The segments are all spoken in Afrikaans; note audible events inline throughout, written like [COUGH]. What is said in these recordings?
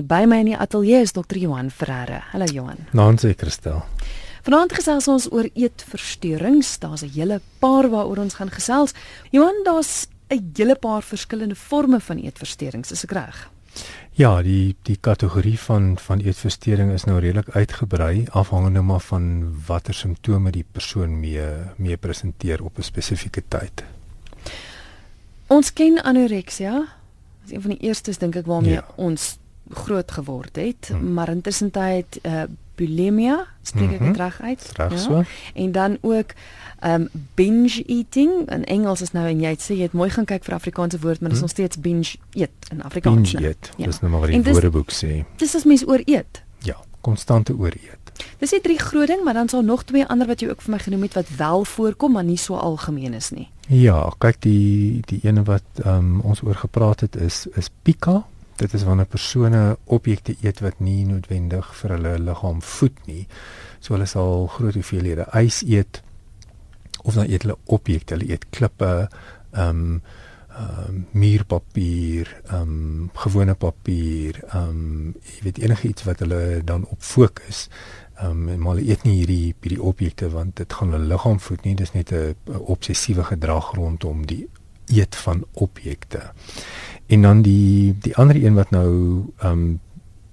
By my in die ateljee is Dr. Johan Ferreira. Hallo Johan. Nancy Christel. Vanaand gesels ons oor eetversteurings. Daar's 'n hele paar waaroor ons gaan gesels. Johan, daar's 'n hele paar verskillende forme van eetversteurings, is ek reg? Ja, die die kategorie van van eetversteuring is nou redelik uitgebrei afhangende maar van watter simptome die persoon mee mee presenteer op 'n spesifieke tyd. Ons ken anoreksia. Dit is een van die eerstes dink ek waarmee Ja. ons groot geword het, Hm. maar intussen tyd uh bulimia, spreek ek Mhm. dit reg uit? Reg so. En dan ook um binge eating. In Engels is nou en jy het sê jy het mooi gaan kyk vir Afrikaanse woord, maar dit is Hm. nog steeds binge eet in Afrikaans. Binge eet. Ja. Dis nou maar wat die dis- woordeboek sê. Dis as mens ooreet. Ja, konstante ooreet. Dis die drie groot ding, maar dan sal nog twee ander wat jy ook vir my genoem het wat wel voorkom, maar nie so algemeen is nie. Ja, kyk die die ene wat um, ons oor gepraat het is is pika. Dit is wanneer persone objekte eet wat nie noodwendig vir hulle liggaam voed nie. So hulle sal groot hoeveelhede ys eet of dan eet hulle objekte, hulle eet klippe, ehm um, ehm um, muurpapier, ehm um, gewone papier, ehm um, jy weet enigiets wat hulle dan op fokus. Ehm um, maar eet nie hierdie hierdie objekte want dit gaan hulle liggaam voed nie. Dis net 'n obsessiewe gedrag rondom die eet van objekte. En dan die die ander een wat nou ehm um,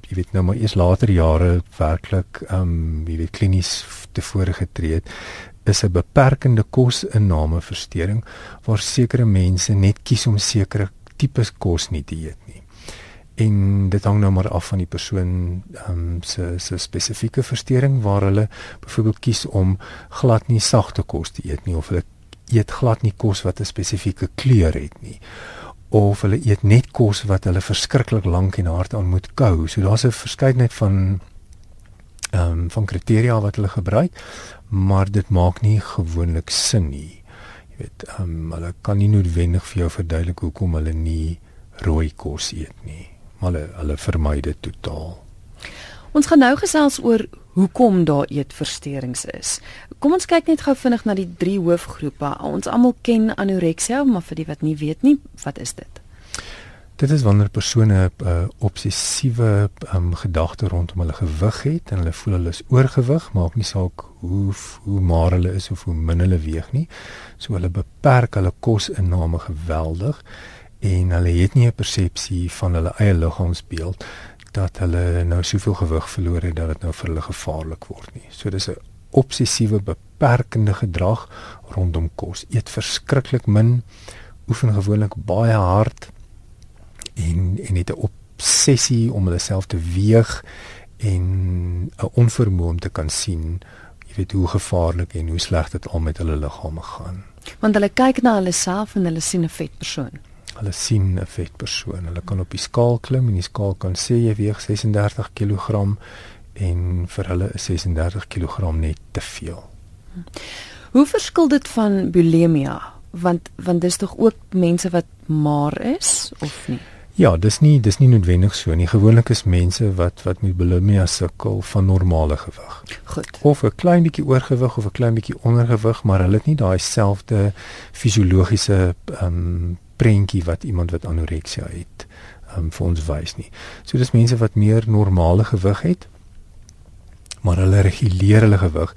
jy weet nou maar eers later jare werklik ehm um, jy weet klinies tevore getree het is 'n beperkende kosinname versteuring waar sekere mense net kies om sekere tipes kos nie te eet nie. En dit hang nou maar af van die persoon ehm um, se se spesifieke versteuring waar hulle byvoorbeeld kies om glad nie sagte kos te eet nie of hulle eet glad nie kos wat 'n spesifieke kleur het nie of hulle eet net kos wat hulle verskriklik lank en hard aan moet kou. So daar's 'n verskeidenheid van ehm um, van kriteria wat hulle gebruik, maar dit maak nie gewoonlik sin nie. Jy weet, ehm um, hulle kan nie noodwendig vir jou verduidelik hoekom hulle nie rooi kos eet nie, maar hulle hulle vermy dit totaal. Ons gaan nou gesels oor hoekom daar eetversteurings is. Kom ons kyk net gou vinnig na die drie hoofgroepe. Ons almal ken anoreksia, maar vir die wat nie weet nie, wat is dit? Dit is wanneer persone 'n uh, obsessiewe um, gedagte rondom hulle gewig het en hulle voel hulle is oorgewig, maak nie saak hoe hoe maar hulle is of hoe min hulle weeg nie. So hulle beperk hulle kosinname geweldig en hulle het nie 'n persepsie van hulle eie liggaamsbeeld dat hulle nou soveel gewig verloor het dat dit nou vir hulle gevaarlik word nie. So dis 'n obsessiewe beperkende gedrag rondom kos. Eet verskriklik min, oefen gewoonlik baie hard en en het 'n obsessie om hulle self te weeg en 'n onvermoë om te kan sien jy weet hoe gevaarlik en hoe sleg dit al met hulle liggame gaan. Want hulle kyk na hulle self en hulle sien 'n vet persoon. Hulle sien 'n vet persoon. Hulle kan op die skaal klim en die skaal kan sê jy weeg 36 kg en vir hulle is 36 kg net te veel. Hoe verskil dit van bulimia? Want want dis tog ook mense wat maar is of nie? Ja, dis nie dis nie noodwendig so nie. Gewoonlik is mense wat wat met bulimia sukkel van normale gewig. Goed. Of 'n klein bietjie oorgewig of 'n klein bietjie ondergewig, maar hulle het nie daai selfde fisiologiese ehm um, prentjie wat iemand wat anoreksia het ehm um, vir ons wys nie. So dis mense wat meer normale gewig het, maar hulle reguleer hulle gewig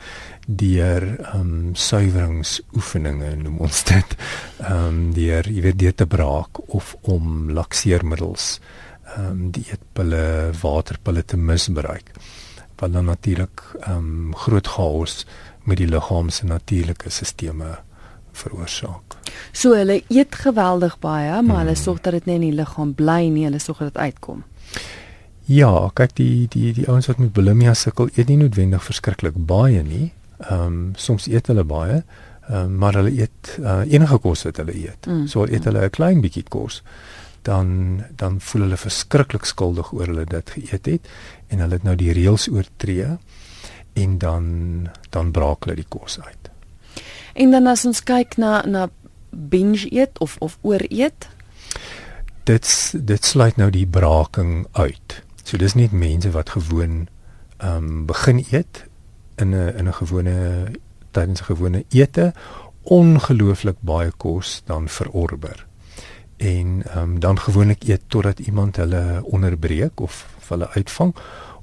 deur ehm um, suiweringsoefeninge noem ons dit. Ehm um, deur jy weet deur te braak of om lakseermiddels ehm um, dieetpille, waterpille te misbruik. Wat dan natuurlik ehm um, groot chaos met die liggaam se natuurlike sisteme veroorsaak. So hulle eet geweldig baie, maar hulle Hmm. sorg dat dit net in die liggaam bly nie, hulle sorg dat dit uitkom. Ja, kyk die die die ouens wat met bulimia sukkel, eet nie noodwendig verskriklik baie nie. Ehm um, soms eet hulle baie, um, maar hulle eet uh, enige kos wat hulle eet. Mm, So eet hulle 'n klein bietjie kos, dan dan voel hulle verskriklik skuldig oor hulle dit geëet het en hulle het nou die reëls oortree en dan dan braak hulle die kos uit. En dan as ons kyk na na binge eet of of ooreet, Dit dit sluit nou die braking uit. So dis nie mense wat gewoon ehm um, begin eet in 'n in 'n gewone tydens 'n gewone ete ongelooflik baie kos dan verorber. en um, dan gewoonlik eet totdat iemand hulle onderbreek of hulle uitvang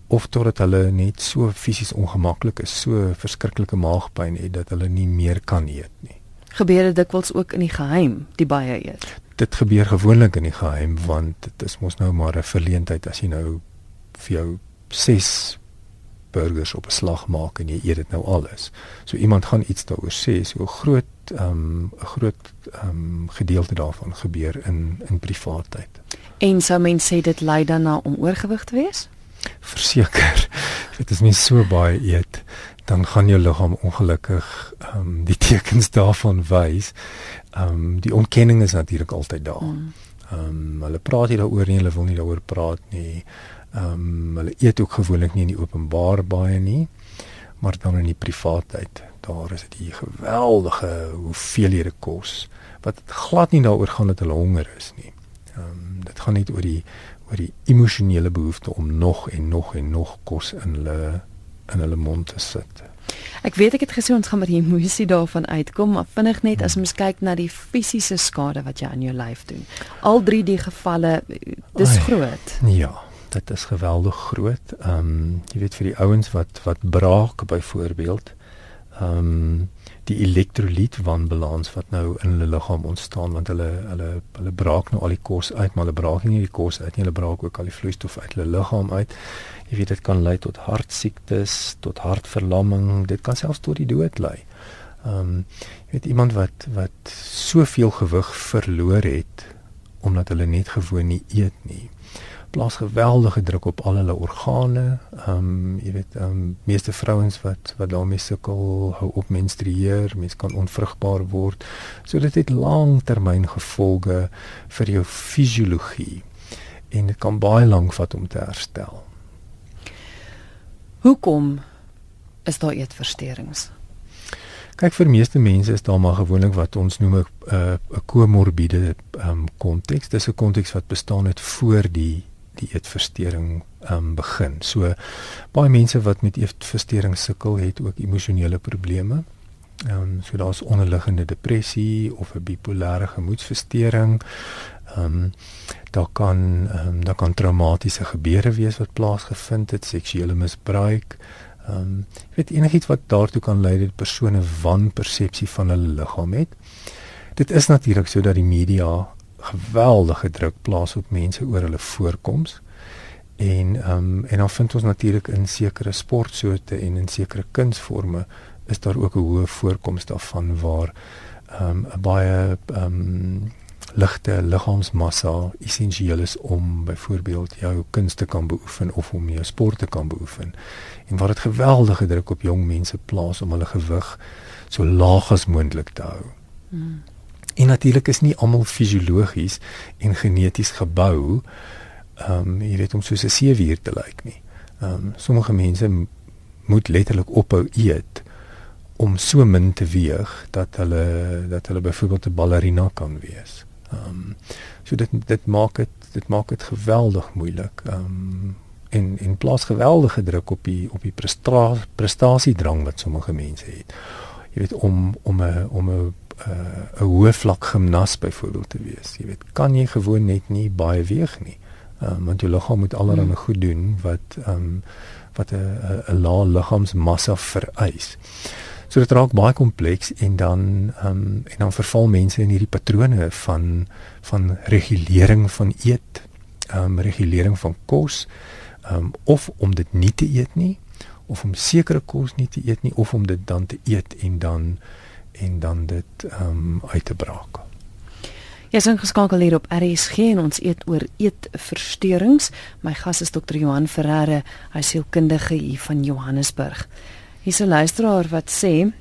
of totdat hulle net so fisies ongemaklik is, so verskriklike maagpyn het dat hulle nie meer kan eet nie. Gebeur dit dikwels ook in die geheim, die baie eet? Dit gebeur gewoonlik in die geheim want dit is mos nou maar 'n verleentheid as jy nou vir jou 6 burgers op 'n slag maak en jy eet dit nou alles. So iemand gaan iets daaroor sê, so 'n groot ehm, 'n um, groot um, gedeelte daarvan gebeur in in privaatheid. En sou mense sê dit lei dan na om oorgewig te wees? Verseker. [LAUGHS] Dit is nie so baie eet dan gaan jou liggaam ongelukkig ehm um, die tekens daarvan wys. Ehm um, die ontkenning is natuurlik altyd daar. Mm. Ehm um, hulle praat nie daaroor nie, hulle wil nie daaroor praat nie. Ehm um, hulle eet ook gewoonlik nie in die openbaar baie nie, maar dan in die privaatheid. Daar is dit 'n geweldige hoeveelhede kos wat glad nie daaroor gaan dat hulle honger is nie. Ehm um, dit gaan net oor die oor die emosionele behoefte om nog en nog en nog kos in hulle in hulle mond te sit. Ek weet ek het gesê ons gaan met die emosie daarvan uitkom, maar vinnig net as mens kyk na die fisiese skade wat jy aan jou lyf doen. Al drie die gevalle dis Ai, groot. Ja dit is geweldig groot. Ehm um, jy weet vir die ouens wat wat braak byvoorbeeld ehm um, die elektrolyt wanbalans wat nou in hulle liggaam ontstaan want hulle hulle hulle braak nou al die kos uit, maar hulle braak nie die kos uit nie, hulle braak ook al die vloeistof uit hulle liggaam uit. Jy weet dit kan lei tot hartsiektes, tot hartverlamming, dit kan selfs tot die dood lei. Ehm um, jy weet iemand wat wat soveel gewig verloor het omdat hulle net gewoon nie eet nie plaas geweldige druk op al hulle organe. Ehm um, jy weet ehm um, meeste vrouens wat wat daarmee sukkel, hou op menstrueer, mens kan onvrugbaar word. So dit het langtermyn gevolge vir jou fisiologie en dit kan baie lank vat om te herstel. Hoekom is daar eetversteurings? Kyk vir meeste mense is daar maar gewoonlik wat ons noem 'n 'n komorbide ehm um, konteks. Dis 'n konteks wat bestaan het voor die die eetversteuring um, begin. So baie mense wat met eetversteuring sukkel, het ook emosionele probleme. Ehm um, so daar's onderliggende depressie of 'n bipolêre gemoedversteuring. Ehm um, daar kan ehm um, daar kan traumatiese gebeure wees wat plaasgevind het, seksuele misbruik. Ehm um, jy weet enigiets wat daartoe kan lei dat persone wanpersepsie van hulle liggaam het. Dit is natuurlik sodat die media geweldige druk plaas op mense oor hulle voorkoms. En ehm um, en dan vind ons natuurlik in sekere sportsoorte en in sekere kunsvorme is daar ook 'n hoë voorkoms daarvan waar ehm um, baie ehm um, ligte liggaamsmassa essensieel is om byvoorbeeld jou kunste kan beoefen of om jou sport te kan beoefen. En waar dit geweldige druk op jong mense plaas om hulle gewig so laag as moontlik te hou. Hmm. En natuurlik is nie almal fisiologies en geneties gebou ehm um, jy weet om soos 'n seewier te lyk nie. Ehm um, sommige mense moet letterlik ophou eet om so min te weeg dat hulle dat hulle byvoorbeeld 'n ballerina kan wees. Ehm um, so dit dit maak dit dit maak dit geweldig moeilik. Ehm um, en en plaas geweldige druk op die op die prestasie prestasiedrang wat sommige mense het. Jy weet om om 'n om 'n 'n uh, hoë vlak gimnas byvoorbeeld te wees. Jy weet, kan jy gewoon net nie baie weeg nie. Um, want jou liggaam moet allerlei hmm. goed doen wat ehm um, wat 'n 'n lae liggaamsmassa vereis. So dit raak baie kompleks en dan ehm um, en dan verval mense in hierdie patrone van van regulering van eet, ehm um, regulering van kos, ehm um, of om dit nie te eet nie of om sekere kos nie te eet nie of om dit dan te eet en dan en dan dit ehm um, uit te braak. Jy is ingeskakel hier op RSG en ons eet oor eetversteurings. My gas is Dr. Johan Ferreira, hy sielkundige hier van Johannesburg. Hier's 'n luisteraar wat sê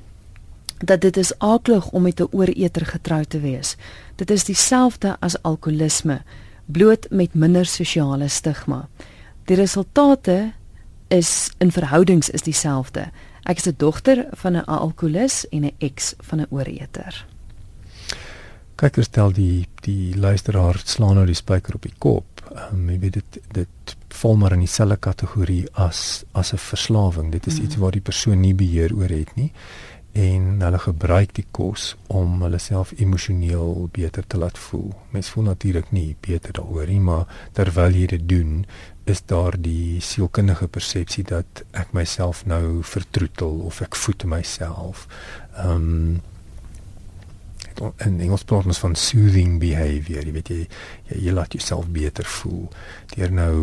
dat dit is aaklig om met 'n ooreter getrou te wees. Dit is dieselfde as alkoholisme, bloot met minder sosiale stigma. Die resultate is in verhoudings is dieselfde. Ek is 'n dogter van 'n alkolikus en 'n eks van 'n ooreter. Kyk, stel die die luisteraar slaan nou die spyker op die kop. Um, jy weet dit dit val maar in dieselfde kategorie as as 'n verslawing. Dit is mm. iets waar die persoon nie beheer oor het nie en hulle gebruik die kos om hulle self emosioneel beter te laat voel. Mens voel natuurlik nie beter daaroor nie, maar terwyl jy dit doen, is daar die sielkundige persepsie dat ek myself nou vertroetel of ek voed myself. Ehm um, in Engels praat ons van soothing behavior, jy weet jy jy, jy laat jouself beter voel deur nou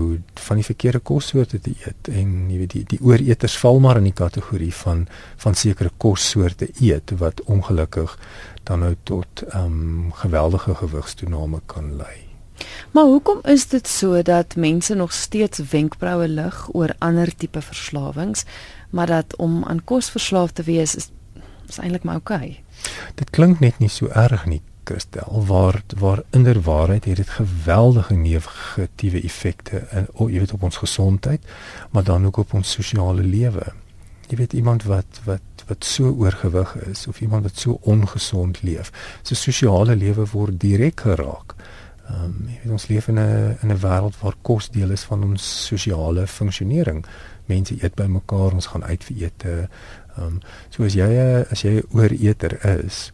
van die verkeerde kossoorte te eet en jy weet die die ooreters val maar in die kategorie van van sekere kossoorte eet wat ongelukkig dan nou tot ehm um, geweldige gewigstoename kan lei. Maar hoekom is dit so dat mense nog steeds wenkbroue lig oor ander tipe verslawings, maar dat om aan kos verslaaf te wees is, is eintlik maar oukei? Okay? Dit klink net nie so erg nie, Christel, waar waar inderwaarheid het dit geweldige negatiewe effekte in o, jy weet op ons gesondheid, maar dan ook op ons sosiale lewe. Jy weet iemand wat wat wat so oorgewig is of iemand wat so ongesond leef, sy sosiale lewe word direk geraak. Ehm um, jy weet ons leef in 'n in 'n wêreld waar kos deel is van ons sosiale funksionering. Mense eet by mekaar, ons gaan uit vir ete. Ehm um, so as jy as jy ooreter is,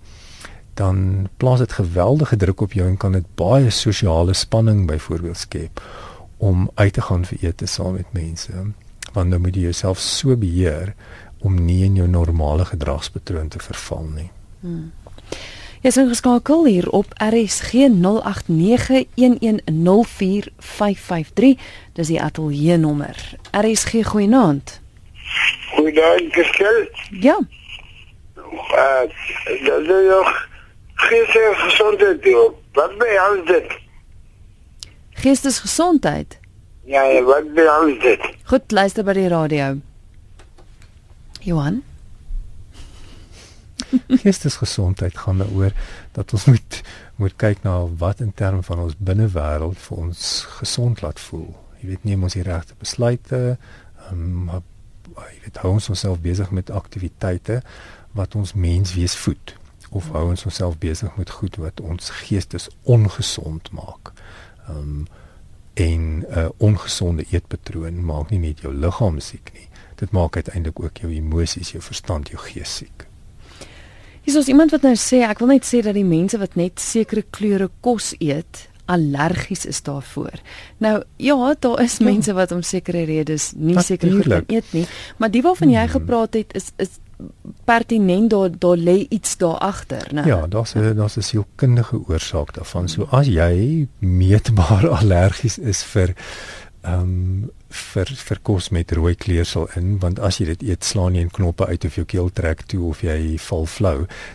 dan plaas dit geweldige druk op jou en kan dit baie sosiale spanning byvoorbeeld skep om uit te gaan vir ete saam met mense. Want nou moet jy jouself so beheer om nie in jou normale gedragspatroon te verval nie. Hmm. Jy is ingeskakel hier op RSG 0891104553. Dis die ateljee nommer. RSG goeienaand. Goeiedag, Gestel. Ja. Uh, dat is nog geestelijke gezondheid, joh. Wat ben je aan dit? Geestesgezondheid? Ja, ja, wat ben je aan dit? Goed, luister bij die radio. Johan? Geestesgesondheid gaan daaroor dat ons moet moet kyk na wat in terme van ons binnewêreld vir ons gesond laat voel. Jy weet nie ons die regte besluite, ehm um, jy weet hou ons onsself besig met aktiwiteite wat ons menswees voed of hou ons onsself besig met goed wat ons geestes ongesond maak. Ehm um, en 'n uh, ongesonde eetpatroon maak nie net jou liggaam siek nie. Dit maak uiteindelik ook jou emosies, jou verstand, jou gees siek. Hier is iemand wat nou sê ek wil net sê dat die mense wat net sekere kleure kos eet allergies is daarvoor. Nou ja, daar is ja. mense wat om sekere redes nie seker goed kan eet nie, maar die waarvan jy hmm. gepraat het is is pertinent daar daar lê iets daar agter, né? Ja, daar's 'n daar's 'n sielkundige oorsaak daarvan. So as jy meetbaar [LAUGHS] allergies is vir ehm um, vir vir kos met rooi kleursel in want as jy dit eet slaan jy in knoppe uit of jou keel trek toe of jy val flou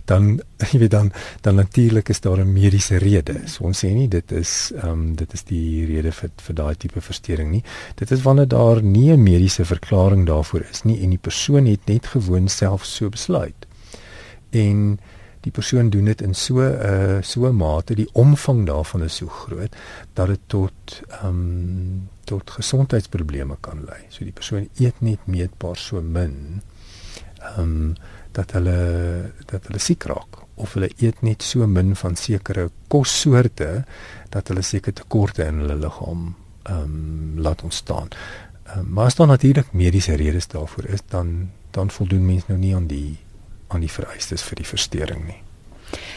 dan [LAUGHS] jy weet dan dan natuurlik is daar 'n mediese rede. So ons sê nie dit is ehm um, dit is die rede vir vir daai tipe verstoring nie. Dit is wanneer daar nie 'n mediese verklaring daarvoor is nie en die persoon het net gewoon self so besluit. En die persoon doen dit in so 'n uh, so 'n mate die omvang daarvan is so groot dat dit tot ehm um, tot gesondheidsprobleme kan lei. So die persoon eet net meetbaar so min ehm um, dat hulle dat hulle siek raak of hulle eet net so min van sekere kossoorte dat hulle seker tekorte in hulle liggaam ehm um, laat ontstaan. Um, maar as daar natuurlik mediese redes daarvoor is, dan dan voldoen mense nou nie aan die aan die vereistes vir die verstoring nie.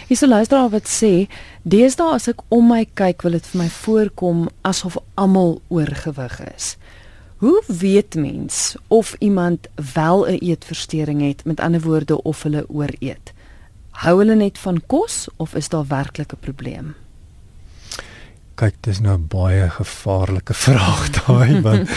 Hierse luisteraar wat sê, deesdae as ek om my kyk, wil dit vir my voorkom asof almal oorgewig is. Hoe weet mens of iemand wel 'n eetversteuring het, met ander woorde of hulle ooreet? Hou hulle net van kos of is daar werklik 'n probleem? Kyk dis nou baie gevaarlike [LAUGHS] vraag daai want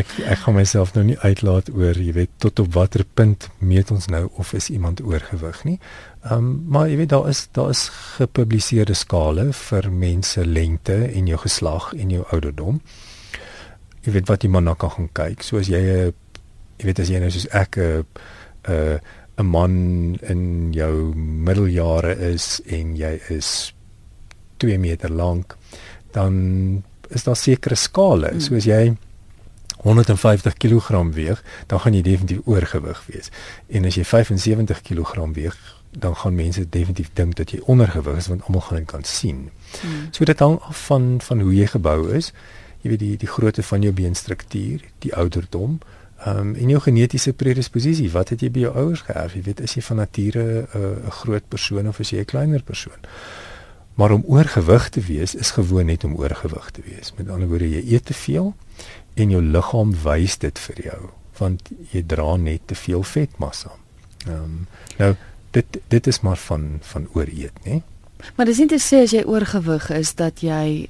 ek ek gaan myself nou nie uitlaat oor jy weet tot op watter punt meet ons nou of is iemand oorgewig nie. Ehm um, maar jy weet daar is daar is gepubliseerde skale vir mense lengte en jou geslag en jou ouderdom. Jy weet wat jy maar na kan gaan kyk. So as jy 'n jy weet as jy nou soos ek 'n 'n 'n man in jou middeljare is en jy is 2 meter lank dan is daar sekere skale. Hmm. So as jy 150 kg weeg, dan gaan jy definitief oorgewig wees. En as jy 75 kg weeg, dan gaan mense definitief dink dat jy ondergewig is want almal gaan dit kan sien. Hmm. So dit hang af van van hoe jy gebou is. Jy weet die die grootte van jou beenstruktuur, die ouderdom, Ehm um, en jou genetiese predisposisie, wat het jy by jou ouers geërf? Jy weet, is jy van nature 'n uh, groot persoon of is jy 'n kleiner persoon? Maar om oorgewig te wees is gewoon net om oorgewig te wees. Met ander woorde, jy eet te veel en jou liggaam wys dit vir jou want jy dra net te veel vetmassa. Ehm um, nou dit dit is maar van van ooreet, né? Maar dis nie te sê as jy oorgewig is dat jy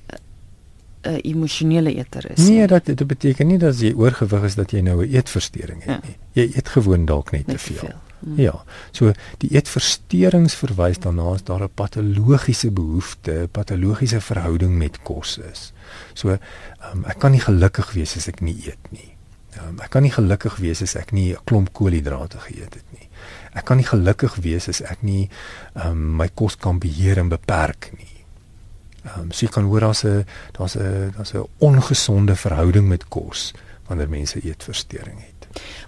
'n emosionele eter is. Nee, dat dit beteken nie dat jy oorgewig is dat jy nou 'n eetversteuring het ja. nie. Jy eet gewoon dalk net, net te veel. veel. Hmm. Ja. So die eetversteurings verwys daarna as daar 'n patologiese behoefte, patologiese verhouding met kos is. So um, ek kan nie gelukkig wees as ek nie eet nie. Um, ek kan nie gelukkig wees as ek nie 'n klomp koolhidrate geëet het nie. Ek kan nie gelukkig wees as ek nie um, my kos kan beheer en beperk nie. Ehm um, so jy kan hoor daar's 'n daar's 'n daar's 'n ongesonde verhouding met kos wanneer mense eetversteuring het.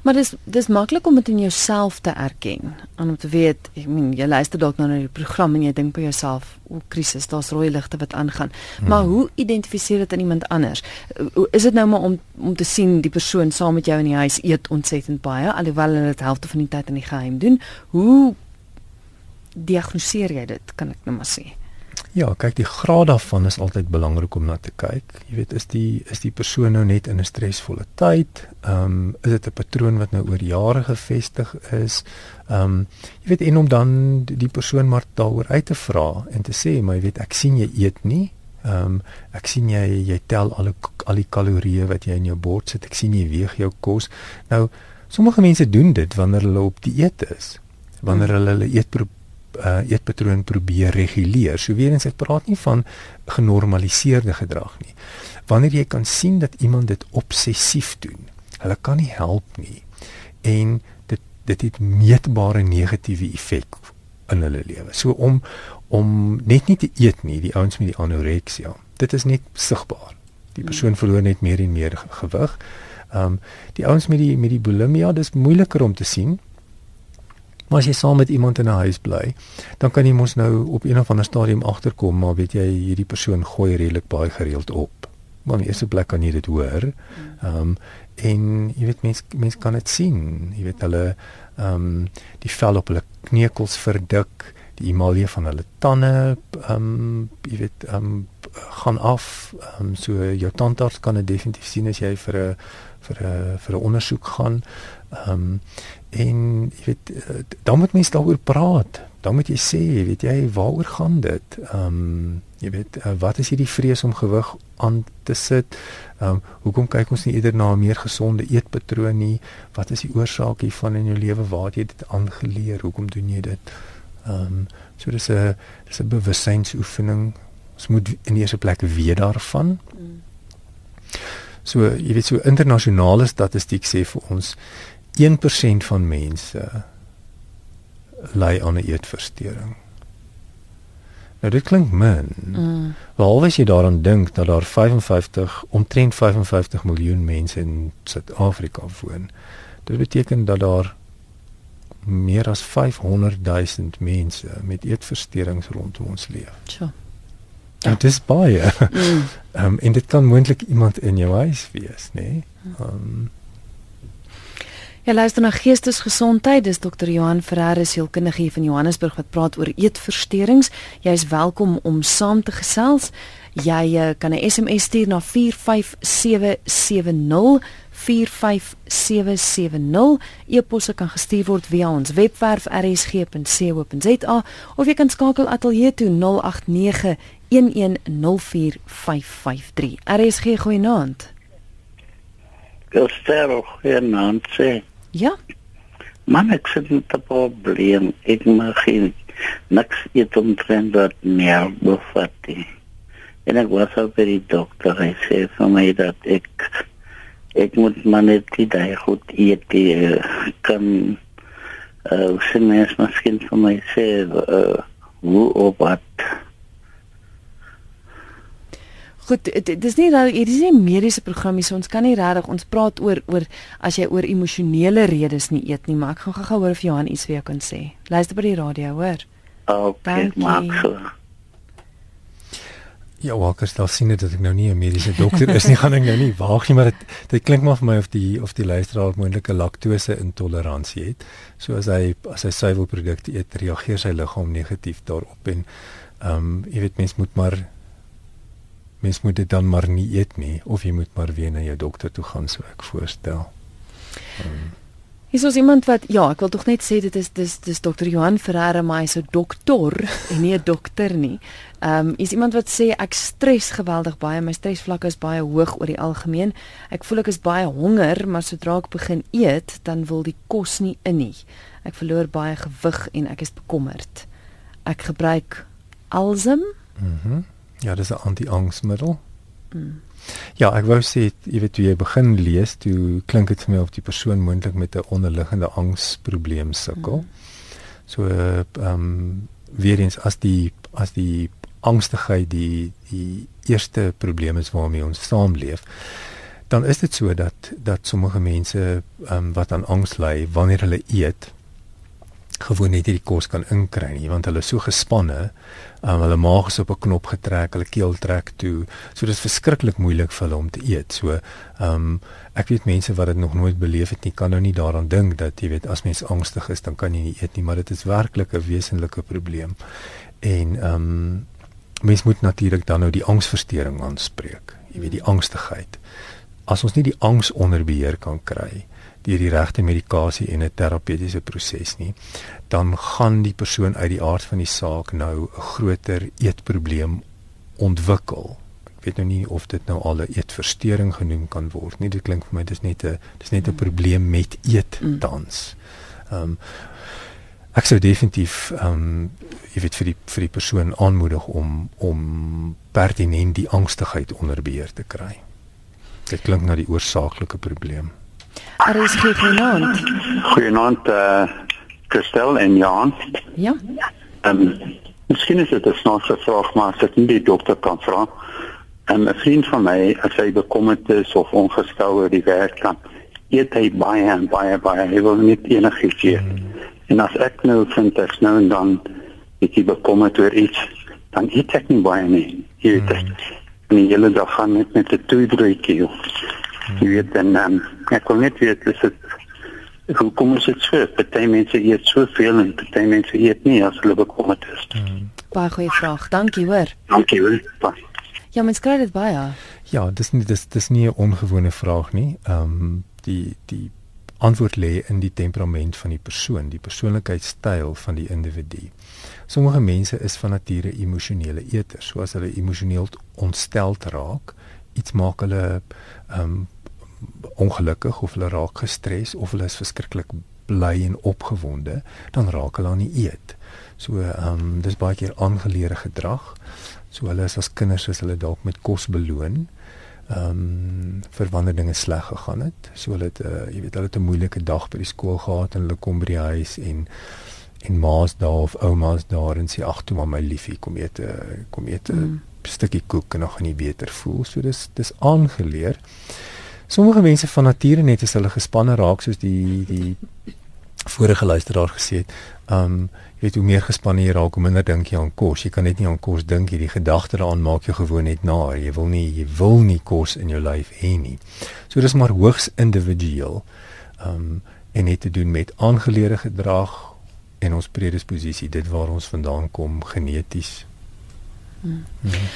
Maar dis dis maklik om dit in jouself te erken en om te weet, ek meen jy luister dalk nou na die program en jy dink by jouself, o, krisis, daar's rooi ligte wat aangaan. Hmm. Maar hoe identifiseer dit in iemand anders? Is dit nou maar om om te sien die persoon saam met jou in die huis eet ontsettend baie alhoewel hulle dit helfte van die tyd in die geheim doen? Hoe diagnoseer jy dit, kan ek nou maar sê? Ja, kyk, die graad daarvan is altyd belangrik om na te kyk. Jy weet, is die is die persoon nou net in 'n stresvolle tyd? Ehm, um, is dit 'n patroon wat nou oor jare gevestig is? Ehm, um, jy weet, en om dan die persoon maar daaroor uit te vra en te sê, maar jy weet, ek sien jy eet nie. Ehm, um, ek sien jy jy tel al al die kalorieë wat jy in jou bord sit. Ek sien jy weeg jou kos. Nou, sommige mense doen dit wanneer hulle op dieet is. Wanneer hulle hulle eet uh, eetpatroon probeer reguleer. So weer eens ek praat nie van genormaliseerde gedrag nie. Wanneer jy kan sien dat iemand dit obsessief doen. Hulle kan nie help nie en dit dit het meetbare negatiewe effek in hulle lewe. So om om net nie te eet nie, die ouens met die anoreksia. Dit is net sigbaar. Die persoon verloor net meer en meer gewig. Ehm um, die ouens met die met die bulimia, dis moeiliker om te sien Maar as jy saam met iemand in 'n huis bly, dan kan jy mos nou op een of ander stadium agterkom, maar weet jy, hierdie persoon gooi redelik baie gereeld op. Maar in die eerste plek kan jy dit hoor. Ehm um, en jy weet mense mense kan dit sien. Jy weet hulle ehm um, die vel op hulle kneukels verdik, die emalje van hulle tande ehm um, jy weet ehm um, gaan af. Ehm um, so jou tandarts kan dit definitief sien as jy vir 'n vir 'n vir 'n ondersoek gaan. Ehm um, en jy weet eh, dan moet mense daaroor praat. Dan moet jy sê, weet jy, waaroor gaan dit? Ehm um, jy weet uh, wat is hierdie vrees om gewig aan te sit? Ehm um, hoekom kyk ons nie eerder na 'n meer gesonde eetpatroon nie? Wat is die oorsaak hiervan in jou lewe? Waar het jy dit aangeleer? Hoekom doen jy dit? Ehm um, so dis 'n dis 'n bewustzynsoefening. Ons moet in die eerste plek weet daarvan. Mm. So jy weet so internasionale statistiek sê vir ons 1% van mense ly aan 'n eetversteuring. Nou dit klink min. Mm. Behalwe as jy daaraan dink dat daar 55 omtrent 55 miljoen mense in Suid-Afrika woon. Dit beteken dat daar meer as 500 000 mense met eetversteurings rondom ons leef. Sjoe. Ja. Dit is baie. Mm. um, [LAUGHS] en dit kan moontlik iemand in jou huis wees, nê? Nee? Um, Ja, luister na Geestesgesondheid. Dis Dr. Johan Ferreira, sielkundige hier van Johannesburg wat praat oor eetversteurings. Jy is welkom om saam te gesels. Jy uh, kan 'n SMS stuur na 45770 45770. E-posse kan gestuur word via ons webwerf rsg.co.za of jy kan skakel ateljee toe 089 1104553. RSG goeienaand. Gostel goeienaand sê. Ja. Man ek sê dit 'n probleem. Ek mag nie niks eet omtrent dat meer bevat nie. En ek was al by die dokter. Hy sê vir my dat ek ek moet maar net die daai goed eet die uh, kan uh, sien mens miskien vir my sê uh, hoe op wat Goed, dit is nie dat hier is nie mediese programme so ons kan nie regtig ons praat oor oor as jy oor emosionele redes nie eet nie, maar ek gaan gou hoor of Johan iets weer kan sê. Luister by die radio, hoor. Okay, maak so. Ja, Walker stel sien dit dat ek nou nie 'n mediese dokter is nie, [LAUGHS] gaan ek nou nie waag nie, maar dit dit klink maar vir my of die of die luisteraar moontlike laktose intoleransie het. So as hy as hy suiwelprodukte eet, reageer sy liggaam negatief daarop en ehm um, jy weet mens moet maar mens moet dit dan maar nie eet nie of jy moet maar weer na jou dokter toe gaan so ek voorstel. Um, Is ons iemand wat ja, ek wil tog net sê dit is dis dis dokter Johan Ferreira maar hy's 'n dokter [LAUGHS] en nie 'n dokter nie. Ehm um, is iemand wat sê ek stres geweldig baie, my stresvlakke is baie hoog oor die algemeen. Ek voel ek is baie honger, maar sodra ek begin eet, dan wil die kos nie in nie. Ek verloor baie gewig en ek is bekommerd. Ek gebruik Alzem. Mhm. Mm ja, dis 'n anti-angsmiddel. Mm. Ja, ek wou sê jy weet jy begin lees, toe klink dit vir my of die persoon moontlik met 'n onderliggende angsprobleem sukkel. Mm. So ehm um, weer eens as die as die angstigheid die die eerste probleem is waarmee ons saamleef, dan is dit so dat dat sommige mense ehm um, wat aan angs ly wanneer hulle eet gewoon net hierdie kos kan inkry nie want hulle is so gespanne um, hulle maag is op 'n knop getrek hulle keel trek toe so dit is verskriklik moeilik vir hulle om te eet. So um, ek weet mense wat dit nog nooit beleef het nie kan nou nie daaraan dink dat jy weet as mens angstig is dan kan jy nie eet nie maar dit is werklik 'n wesenlike probleem. En um, mens moet natuurlik dan nou die angsversteuring aanspreek jy weet die angstigheid. As ons nie die angs onder beheer kan kry deur die regte medikasie en 'n terapeutiese proses nie, dan gaan die persoon uit die aard van die saak nou 'n groter eetprobleem ontwikkel. Weet nou nie of dit nou al 'n eetversteuring genoem kan word nie. Dit klink vir my dis net 'n dis net 'n mm. probleem met eet mm. tans. Ehm um, ek sou definitief ehm um, jy weet vir die vir die persoon aanmoedig om om pertinent die angstigheid onder beheer te kry. Dit klink na die oorsaaklike probleem. Er is geen genoemd. Goeienaand eh uh, Christel en Jan. Ja. Ehm um, miskien is dit 'n snaakse vraag maar as ek nie die dokter kan vra. En ehm, 'n vriend van my, as hy bekommerd is of ongestel oor die werk kan, eet hy baie en baie baie. Hy wil nie enigiets eet. Hmm. En as ek nou vind ek nou en dan ek is bekommerd oor iets, dan eet ek nie baie nie. Jy weet dit. Hmm. En die hele dag gaan net met 'n toedroetjie. Hmm. Jy weet dan um, ek wil net weet is dit hoe kom dit so? Party mense eet soveel en party mense eet nie as hulle bekommerd is. Hmm. Baie goeie vraag. Dankie hoor. Dankie hoor. Bye. Ja, mens kry dit baie. Ja, dis nie dis dis nie 'n ongewone vraag nie. Ehm um, die die antwoord lê in die temperament van die persoon, die persoonlikheidstyl van die individu. Sommige mense is van nature emosionele eters, so as hulle emosioneel ontstel raak, iets maak hulle ehm um, ongelukkig of hulle raak gestres of hulle is verskriklik bly en opgewonde, dan raak hulle aan die eet. So ehm um, dis baie keer aangeleerde gedrag. So hulle is as kinders is hulle dalk met kos beloon. Ehm um, vir wanneer dinge sleg gegaan het. So hulle het uh, jy weet hulle het 'n moeilike dag by die skool gehad en hulle kom by die huis en en ma's daar of ouma's daar en sê ag toe maar my liefie kom eet eh, kom eet 'n mm. stukkie koek en dan gaan jy beter voel. So dis dis aangeleer. Sommige mense van nature net as hulle gespanne raak soos die die vorige luisteraar gesê het, um jy weet hoe meer gespanne jy raak, hoe minder dink jy aan kos. Jy kan net nie aan kos dink nie. Die gedagte daaraan maak jou gewoon net na. Jy wil nie jy wil nie kos in jou lyf hê nie. So dis maar hoogs individueel. Um en het te doen met aangeleerde gedrag en ons predisposisie, dit waar ons vandaan kom geneties. Hmm. Hmm.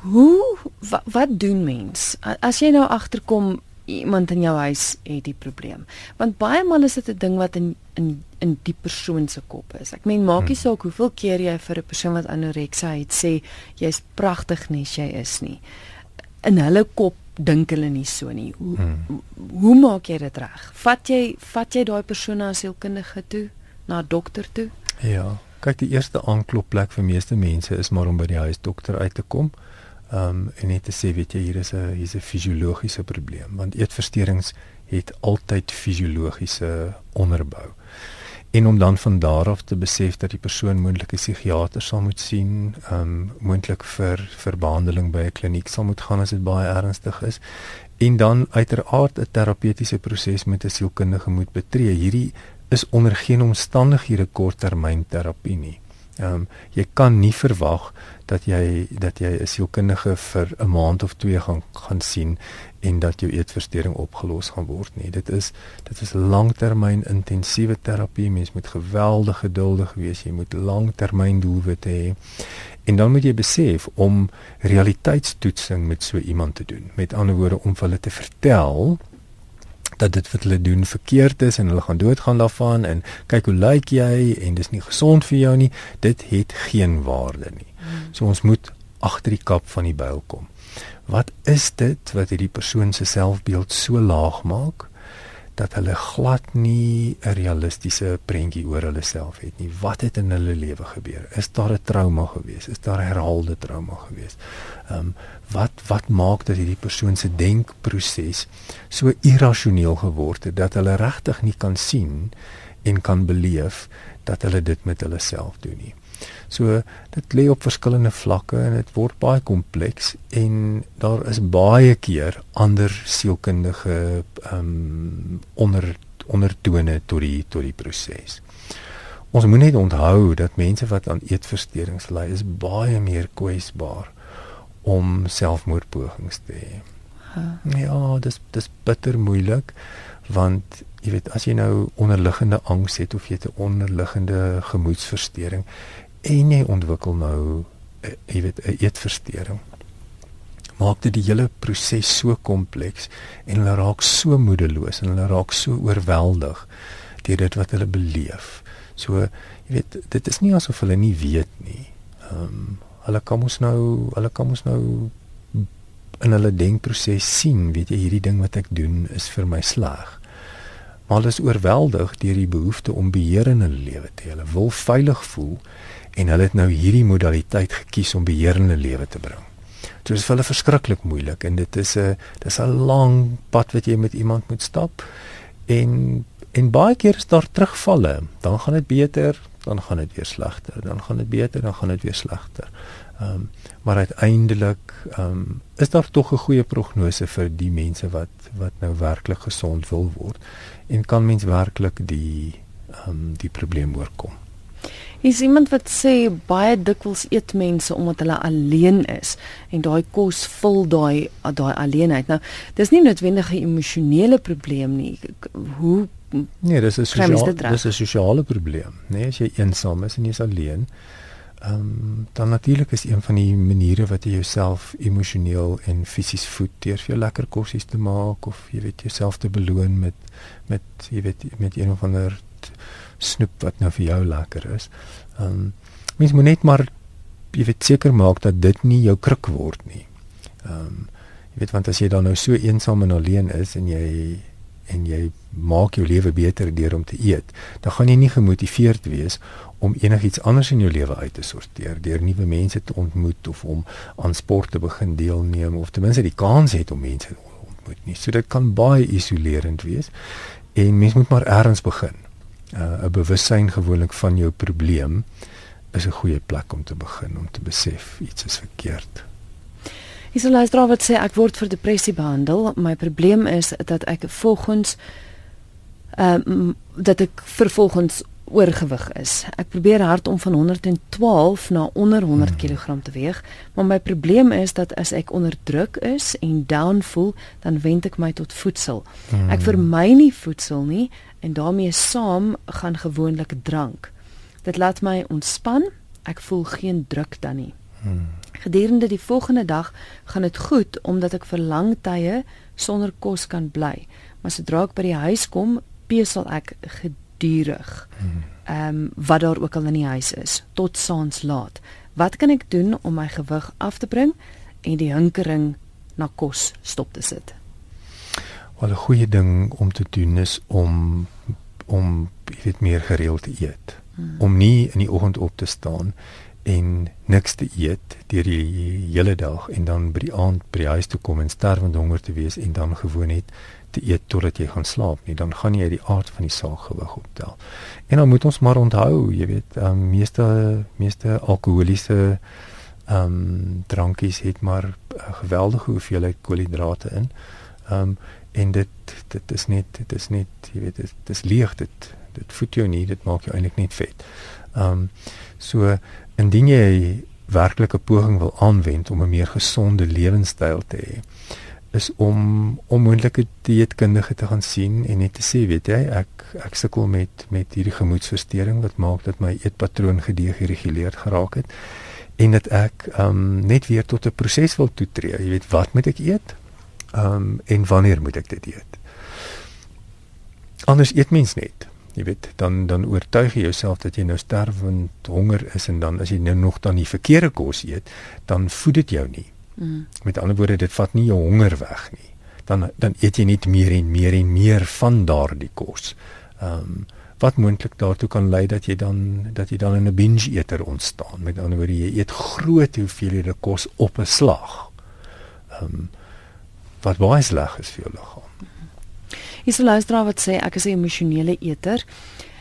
Hoe wat, wat doen mens as jy nou agterkom iemand in jou huis het die probleem? Want baie maal is dit 'n ding wat in in in die persoon se kop is. Ek meen maak nie hmm. saak hoeveel keer jy vir 'n persoon wat anoreksia het sê jy's pragtig nes jy is nie. In hulle kop dink hulle nie so nie. Hoe hmm. hoe maak jy dit reg? Vat jy vat jy daai persoon na 'n sielkundige toe, na 'n dokter toe? Ja. Kyk, die eerste aanklopplek vir meeste mense is maar om by die huisdokter uit te kom. Ehm um, en net te sê weet jy hier is 'n hier's 'n fisiologiese probleem want eetversteurings het altyd fisiologiese onderbou. En om dan van daar af te besef dat die persoon moontlik 'n psigiater sal moet sien, ehm um, moontlik vir vir behandeling by 'n kliniek sal moet gaan as dit baie ernstig is en dan uiteraard 'n terapeutiese proses met 'n sielkundige moet betree. Hierdie is onder geen omstandighede korttermyn terapie nie. Ehm um, jy kan nie verwag dat jy dat jy 'n sielkundige vir 'n maand of twee gaan gaan sien en dat jou eetversteuring opgelos gaan word nie. Dit is dit is langtermyn intensiewe terapie. Mens moet geweldig geduldig wees. Jy moet langtermyn doelwitte hê. En dan moet jy besef om realiteitstoetsing met so iemand te doen. Met ander woorde om hulle te vertel dat dit wat hulle doen verkeerd is en hulle gaan doodgaan daarvan en kyk hoe lyk jy en dis nie gesond vir jou nie. Dit het geen waarde nie. Hmm. So ons moet agter die kap van die byl kom. Wat is dit wat hierdie persoon se selfbeeld so laag maak dat hulle glad nie 'n realistiese prentjie oor hulle self het nie? Wat het in hulle lewe gebeur? Is daar 'n trauma gewees? Is daar herhaalde trauma gewees? Ehm um, wat wat maak dat hierdie persoon se denkproses so irrasioneel geword het dat hulle regtig nie kan sien en kan beleef dat hulle dit met hulle self doen nie? So dit lê op verskillende vlakke en dit word baie kompleks en daar is baie keer ander sielkundige ehm um, onder ondertone tot die tot die proses. Ons moet net onthou dat mense wat aan eetversteurings ly is baie meer kwesbaar om selfmoordpogings te hê. Ja, dis dis bitter moeilik want jy weet as jy nou onderliggende angs het of jy het 'n onderliggende gemoedsversteuring en jy ontwikkel nou uh, jy weet 'n eetversteuring maak dit die hele proses so kompleks en hulle raak so moedeloos en hulle raak so oorweldig deur dit wat hulle beleef. So jy weet dit is nie asof hulle nie weet nie. Ehm um, hulle kan mos nou hulle kan mos nou in hulle denkproses sien, weet jy hierdie ding wat ek doen is vir my sleg. Maar hulle is oorweldig deur die behoefte om beheer in hulle lewe te hê. Hulle wil veilig voel en hulle het nou hierdie modaliteit gekies om beheerende lewe te bring. Dit is vir hulle verskriklik moeilik en dit is 'n dis 'n lang pad wat jy met iemand moet stap en en baie keer is daar terugvalle. Dan gaan dit beter, dan gaan dit weer slegter, dan gaan dit beter, dan gaan dit weer slegter. Ehm um, maar uiteindelik ehm um, is daar tog 'n goeie prognose vir die mense wat wat nou werklik gesond wil word en kan mens werklik die ehm um, die probleem oorkom. Hier's iemand wat sê baie dikwels eet mense omdat hulle alleen is en daai kos vul daai daai alleenheid. Nou, dis nie noodwendig 'n emosionele probleem nie. Hoe Nee, dis 'n sosiale dis 'n sosiale probleem? Nee, as jy eensaam is en jy's alleen, ehm um, dan natuurlik is een van die maniere wat jy jouself emosioneel en fisies voed deur vir jou lekker kosse te maak of jy weet jouself te beloon met met jy weet met een of ander snoep wat nou vir jou lekker is. Ehm um, mens moet net maar jy weet seker maak dat dit nie jou kruk word nie. Ehm um, jy weet want as jy dan nou so eensaam en alleen is en jy en jy maak jou lewe beter deur om te eet, dan gaan jy nie gemotiveerd wees om enigiets anders in jou lewe uit te sorteer, deur nuwe mense te ontmoet of om aan sport te begin deelneem of ten minste die kans het om mense te ontmoet nie. So dit kan baie isolerend wees en mens moet maar ergens begin uh, 'n bewussyn gewoonlik van jou probleem is 'n goeie plek om te begin om te besef iets is verkeerd. Is 'n luisteraar wat sê ek word vir depressie behandel. My probleem is dat ek volgens ehm uh, dat ek vervolgens oorgewig is. Ek probeer hard om van 112 na onder 100 kg hmm. te weeg, maar my probleem is dat as ek onder druk is en down voel, dan wend ek my tot voedsel. Hmm. Ek vermy nie voedsel nie en daarmee saam gaan gewoonlik drank. Dit laat my ontspan. Ek voel geen druk dan nie. Hmm. Gedurende die volgende dag gaan dit goed omdat ek vir lang tye sonder kos kan bly. Maar sodra ek by die huis kom, pesel ek gedurig. Ehm um, wat daar ook al in die huis is tot saans laat. Wat kan ek doen om my gewig af te bring en die hinkering na kos stop te sit? Wel 'n goeie ding om te doen is om om weet meer gereeld te eet. Hmm. Om nie in die oggend op te staan en niks te eet deur die hele dag en dan by die aand by die huis toe kom en sterwend honger te wees en dan gewoon net te eet totdat jy gaan slaap nie, dan gaan jy die aard van die saak gewig optel. En dan moet ons maar onthou, jy weet, ehm um, meeste meeste alkoholiese ehm um, drankies het maar 'n geweldige hoeveelheid koolhidrate in. Ehm um, en dit dit is net dit is net jy weet dit dis leeg dit dit voed jou nie, dit maak jou eintlik net vet. Ehm um, so indien jy werklike poging wil aanwend om 'n meer gesonde lewenstyl te hê is om onmoontlike dieetkundige te gaan sien en net te sê weet jy ek ek sukkel met met hierdie gemoedversteuring wat maak dat my eetpatroon gedegereguleerd geraak het en dat ek um net weer tot 'n proses wil toetree. Jy weet wat moet ek eet? Um en wanneer moet ek dit eet? Anders eet mens net. Jy weet dan dan oortuig jy jouself dat jy nou sterwend honger is en dan as jy nou nog dan die verkeerde kos eet dan voed dit jou nie Mm. Met ander woorde, dit vat nie jou honger weg nie. Dan dan eet jy net meer en meer en meer van daardie kos. Ehm um, wat moontlik daartoe kan lei dat jy dan dat jy dan in 'n binge eater ontstaan. Met ander woorde, jy eet groot hoeveelhede kos op 'n slag. Ehm um, wat baie sleg is vir jou liggaam. Is 'n luisteraar wat sê ek is 'n emosionele eter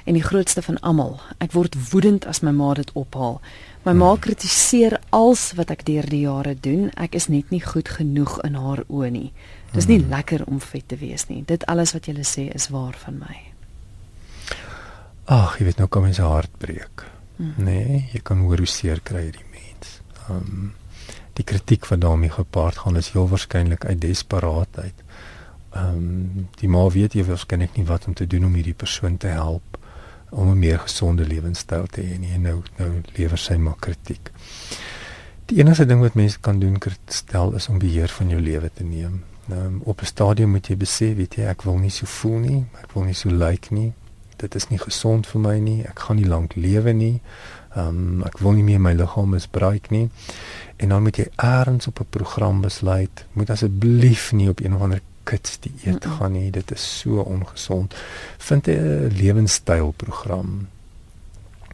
en die grootste van almal. Ek word woedend as my ma dit ophaal. My ma kritiseer als wat ek deur die jare doen. Ek is net nie goed genoeg in haar oë nie. Dis nie hmm. lekker om vet te wees nie. Dit alles wat jy sê is waar van my. Ag, jy weet nou kom jy se hart breek. Hmm. Nee, jy kan hoor hoe seer kry die mens. Ehm um, die kritiek wat daarmee gepaard gaan is heel waarskynlik uit desperaatheid. Ehm um, die ma weet jy waarskynlik nie wat om te doen om hierdie persoon te help om 'n meer gesonde lewenstyl te hê en nou nou lewer sy maar kritiek. Die enigste ding wat mense kan doen stel is om beheer van jou lewe te neem. Nou op 'n stadium moet jy besef, weet jy, ek wil nie so voel nie, ek wil nie so lyk like nie. Dit is nie gesond vir my nie. Ek gaan nie lank lewe nie. Ehm um, ek wil nie meer my liggaam misbruik nie. En dan moet jy eers op 'n program besluit. Moet asseblief nie op een of ander kits die eet -mm. gaan nie. Dit is so ongesond. Vind 'n lewenstylprogram.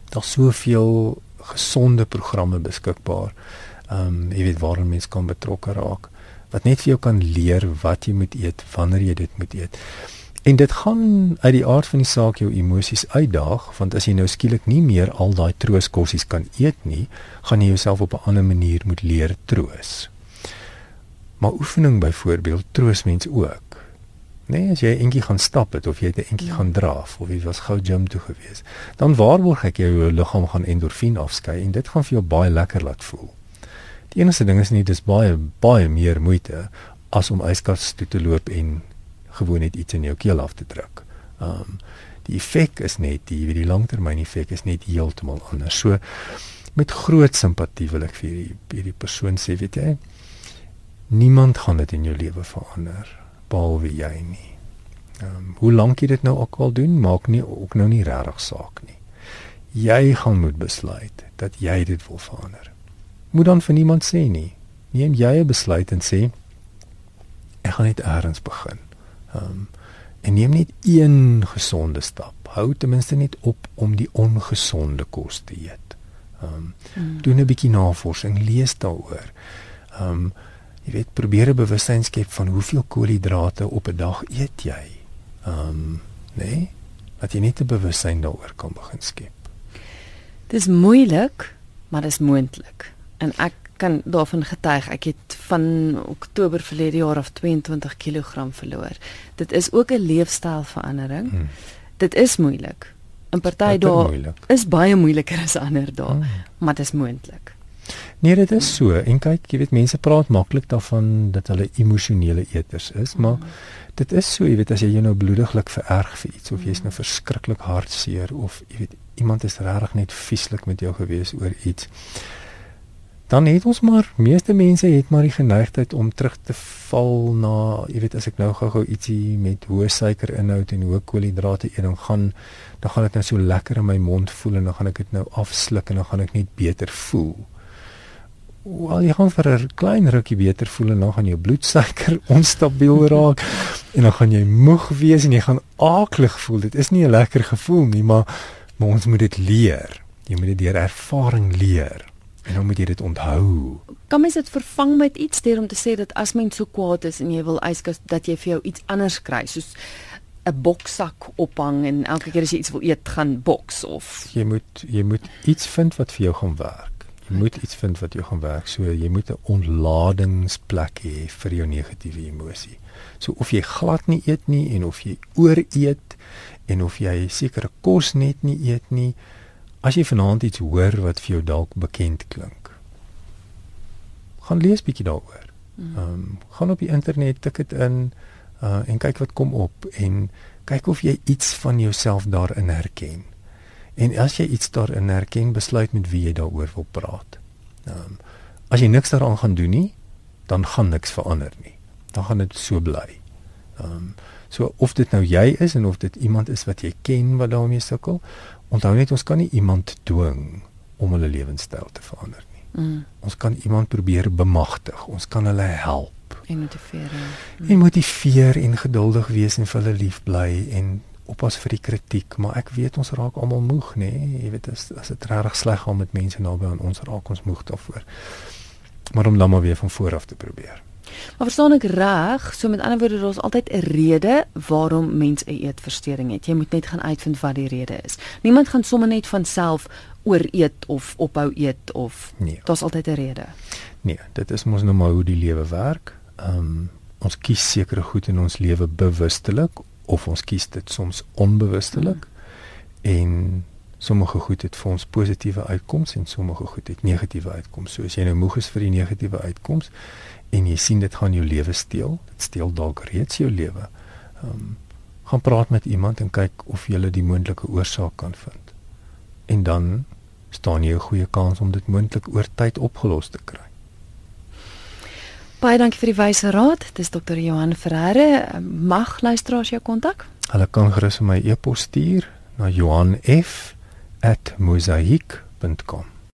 Daar's soveel gesonde programme beskikbaar. Ehm um, jy weet waar mense kan betrokke raak wat net vir jou kan leer wat jy moet eet, wanneer jy dit moet eet. En dit gaan uit die aard van die saak jou emosies uitdaag, want as jy nou skielik nie meer al daai trooskossies kan eet nie, gaan jy jouself op 'n ander manier moet leer troos. Maar oefening byvoorbeeld troos mens ook. Nee, as jy eendag gaan stap het of jy het eendag ja. gaan draf of jy was gou gym toe gewees, dan waarborg ek jou liggaam gaan endorfien afskei en dit gaan vir jou baie lekker laat voel. Die enigste ding is nie dis baie baie meer moeite as om yskas toe te loop en gewoon net iets in jou keel af te druk. Um die effek is net die wie die langtermyn effek is net heeltemal anders. So met groot simpatie wil ek vir hierdie hierdie persoon sê, weet jy, niemand gaan dit in jou lewe verander behalwe jy nie. Ehm um, hoe lank jy dit nou ook al doen, maak nie ook nou nie regtig saak nie. Jy gaan moet besluit dat jy dit wil verander. Moet dan vir niemand sê nie. Neem jy 'n besluit en sê ek gaan net eers begin. Ehm um, en neem net een gesonde stap. Hou ten minste net op om die ongesonde kos te eet. Ehm um, hmm. doen 'n bietjie navorsing, lees daaroor. Ehm um, jy weet probeer 'n bewustheid skep van hoeveel koolhidrate op 'n dag eet jy. Ehm um, nee, dat jy net 'n bewustheid daaroor kan begin skep. Dis moeilik, maar dis moontlik. En ek kan daarvan getuig ek het van Oktober verlede jaar af 22 kg verloor. Dit is ook 'n leefstylverandering. Hmm. Dit is moeilik. 'n Party daar is baie moeiliker as ander dae, hmm. maar dit is moontlik. Nee, dit is so. En kyk, jy weet mense praat maklik daarvan dat hulle emosionele eters is, maar mm. dit is so, jy weet as jy jou nou bloediglik vererg vir iets of jy's nou mm. verskriklik hartseer of jy weet iemand is regtig net vieslik met jou gewees oor iets. Dan het ons maar meeste mense het maar die geneigtheid om terug te val na, jy weet as ek nou gou-gou ietsie met hoë suikerinhoud en hoë koolhidrate eet, dan gaan dan gaan dit nou so lekker in my mond voel en dan gaan ek dit nou afsluk en dan gaan ek net beter voel. Wel jy gaan vir 'n klein rukkie beter voel en dan gaan jou bloedsuiker [LAUGHS] onstabiel raak en dan gaan jy moeg wees en jy gaan aaklig voel. Dit is nie 'n lekker gevoel nie, maar, maar ons moet dit leer. Jy moet dit deur ervaring leer. En dan moet jy dit onthou. Kan mens dit vervang met iets deur om te sê dat as mens so kwaad is en jy wil yskas dat jy vir jou iets anders kry, soos 'n boksak ophang en elke keer as jy iets wil eet, gaan boks of jy moet jy moet iets vind wat vir jou gaan werk. Jy moet iets vind wat jou gaan werk. So jy moet 'n ontladingsplek hê vir jou negatiewe emosie. So of jy glad nie eet nie en of jy ooreet en of jy sekere kos net nie eet nie, as jy vanaand iets hoor wat vir jou dalk bekend klink, gaan lees bietjie daaroor. Ehm um, gaan op die internet, tik dit in uh en kyk wat kom op en kyk of jy iets van jouself daarin herken. En as jy iets daarin herken, besluit met wie jy daaroor wil praat. Ehm um, as jy niks daaraan gaan doen nie, dan gaan niks verander nie. Dan gaan dit so bly. Ehm um, so of dit nou jy is en of dit iemand is wat jy ken wat daarmee sukkel, onthou net ons kan nie iemand dwing om hulle lewenstyl te verander nie. Mm. Ons kan iemand probeer bemagtig. Ons kan hulle help en motiveer. Mm. En motiveer en geduldig wees en vir hulle lief bly en oppas vir die kritiek, maar ek weet ons raak almal moeg, nê? Nee? Jy weet as as dit regtig sleg gaan met mense naby aan ons raak ons moeg daarvoor. Maar om dan maar weer van voor af te probeer. Maar verstaan ek reg, so met ander woorde daar's altyd 'n rede waarom mens 'n eetversteuring het. Jy moet net gaan uitvind wat die rede is. Niemand gaan sommer net van self ooreet of ophou eet of nee. daar's altyd 'n rede. Nee, dit is mos nou maar hoe die lewe werk. Ehm um, ons kies sekere goed in ons lewe bewustelik of ons kies dit soms onbewustelik mm. en sommige goed het vir ons positiewe uitkomste en sommige goed het negatiewe uitkomste. So as jy nou moeg is vir die negatiewe uitkomste en jy sien dit gaan jou lewe steel, dit steel dalk reeds jou lewe. Ehm um, gaan praat met iemand en kyk of jy die moontlike oorsaak kan vind. En dan staan jy 'n goeie kans om dit moontlik oor tyd opgelos te kry. Baie dankie vir die wyse raad. Dis dokter Johan Ferreira. Mag luisteraars jou kontak? Hulle kan gerus my e-pos stuur na johanf@mosaik.com.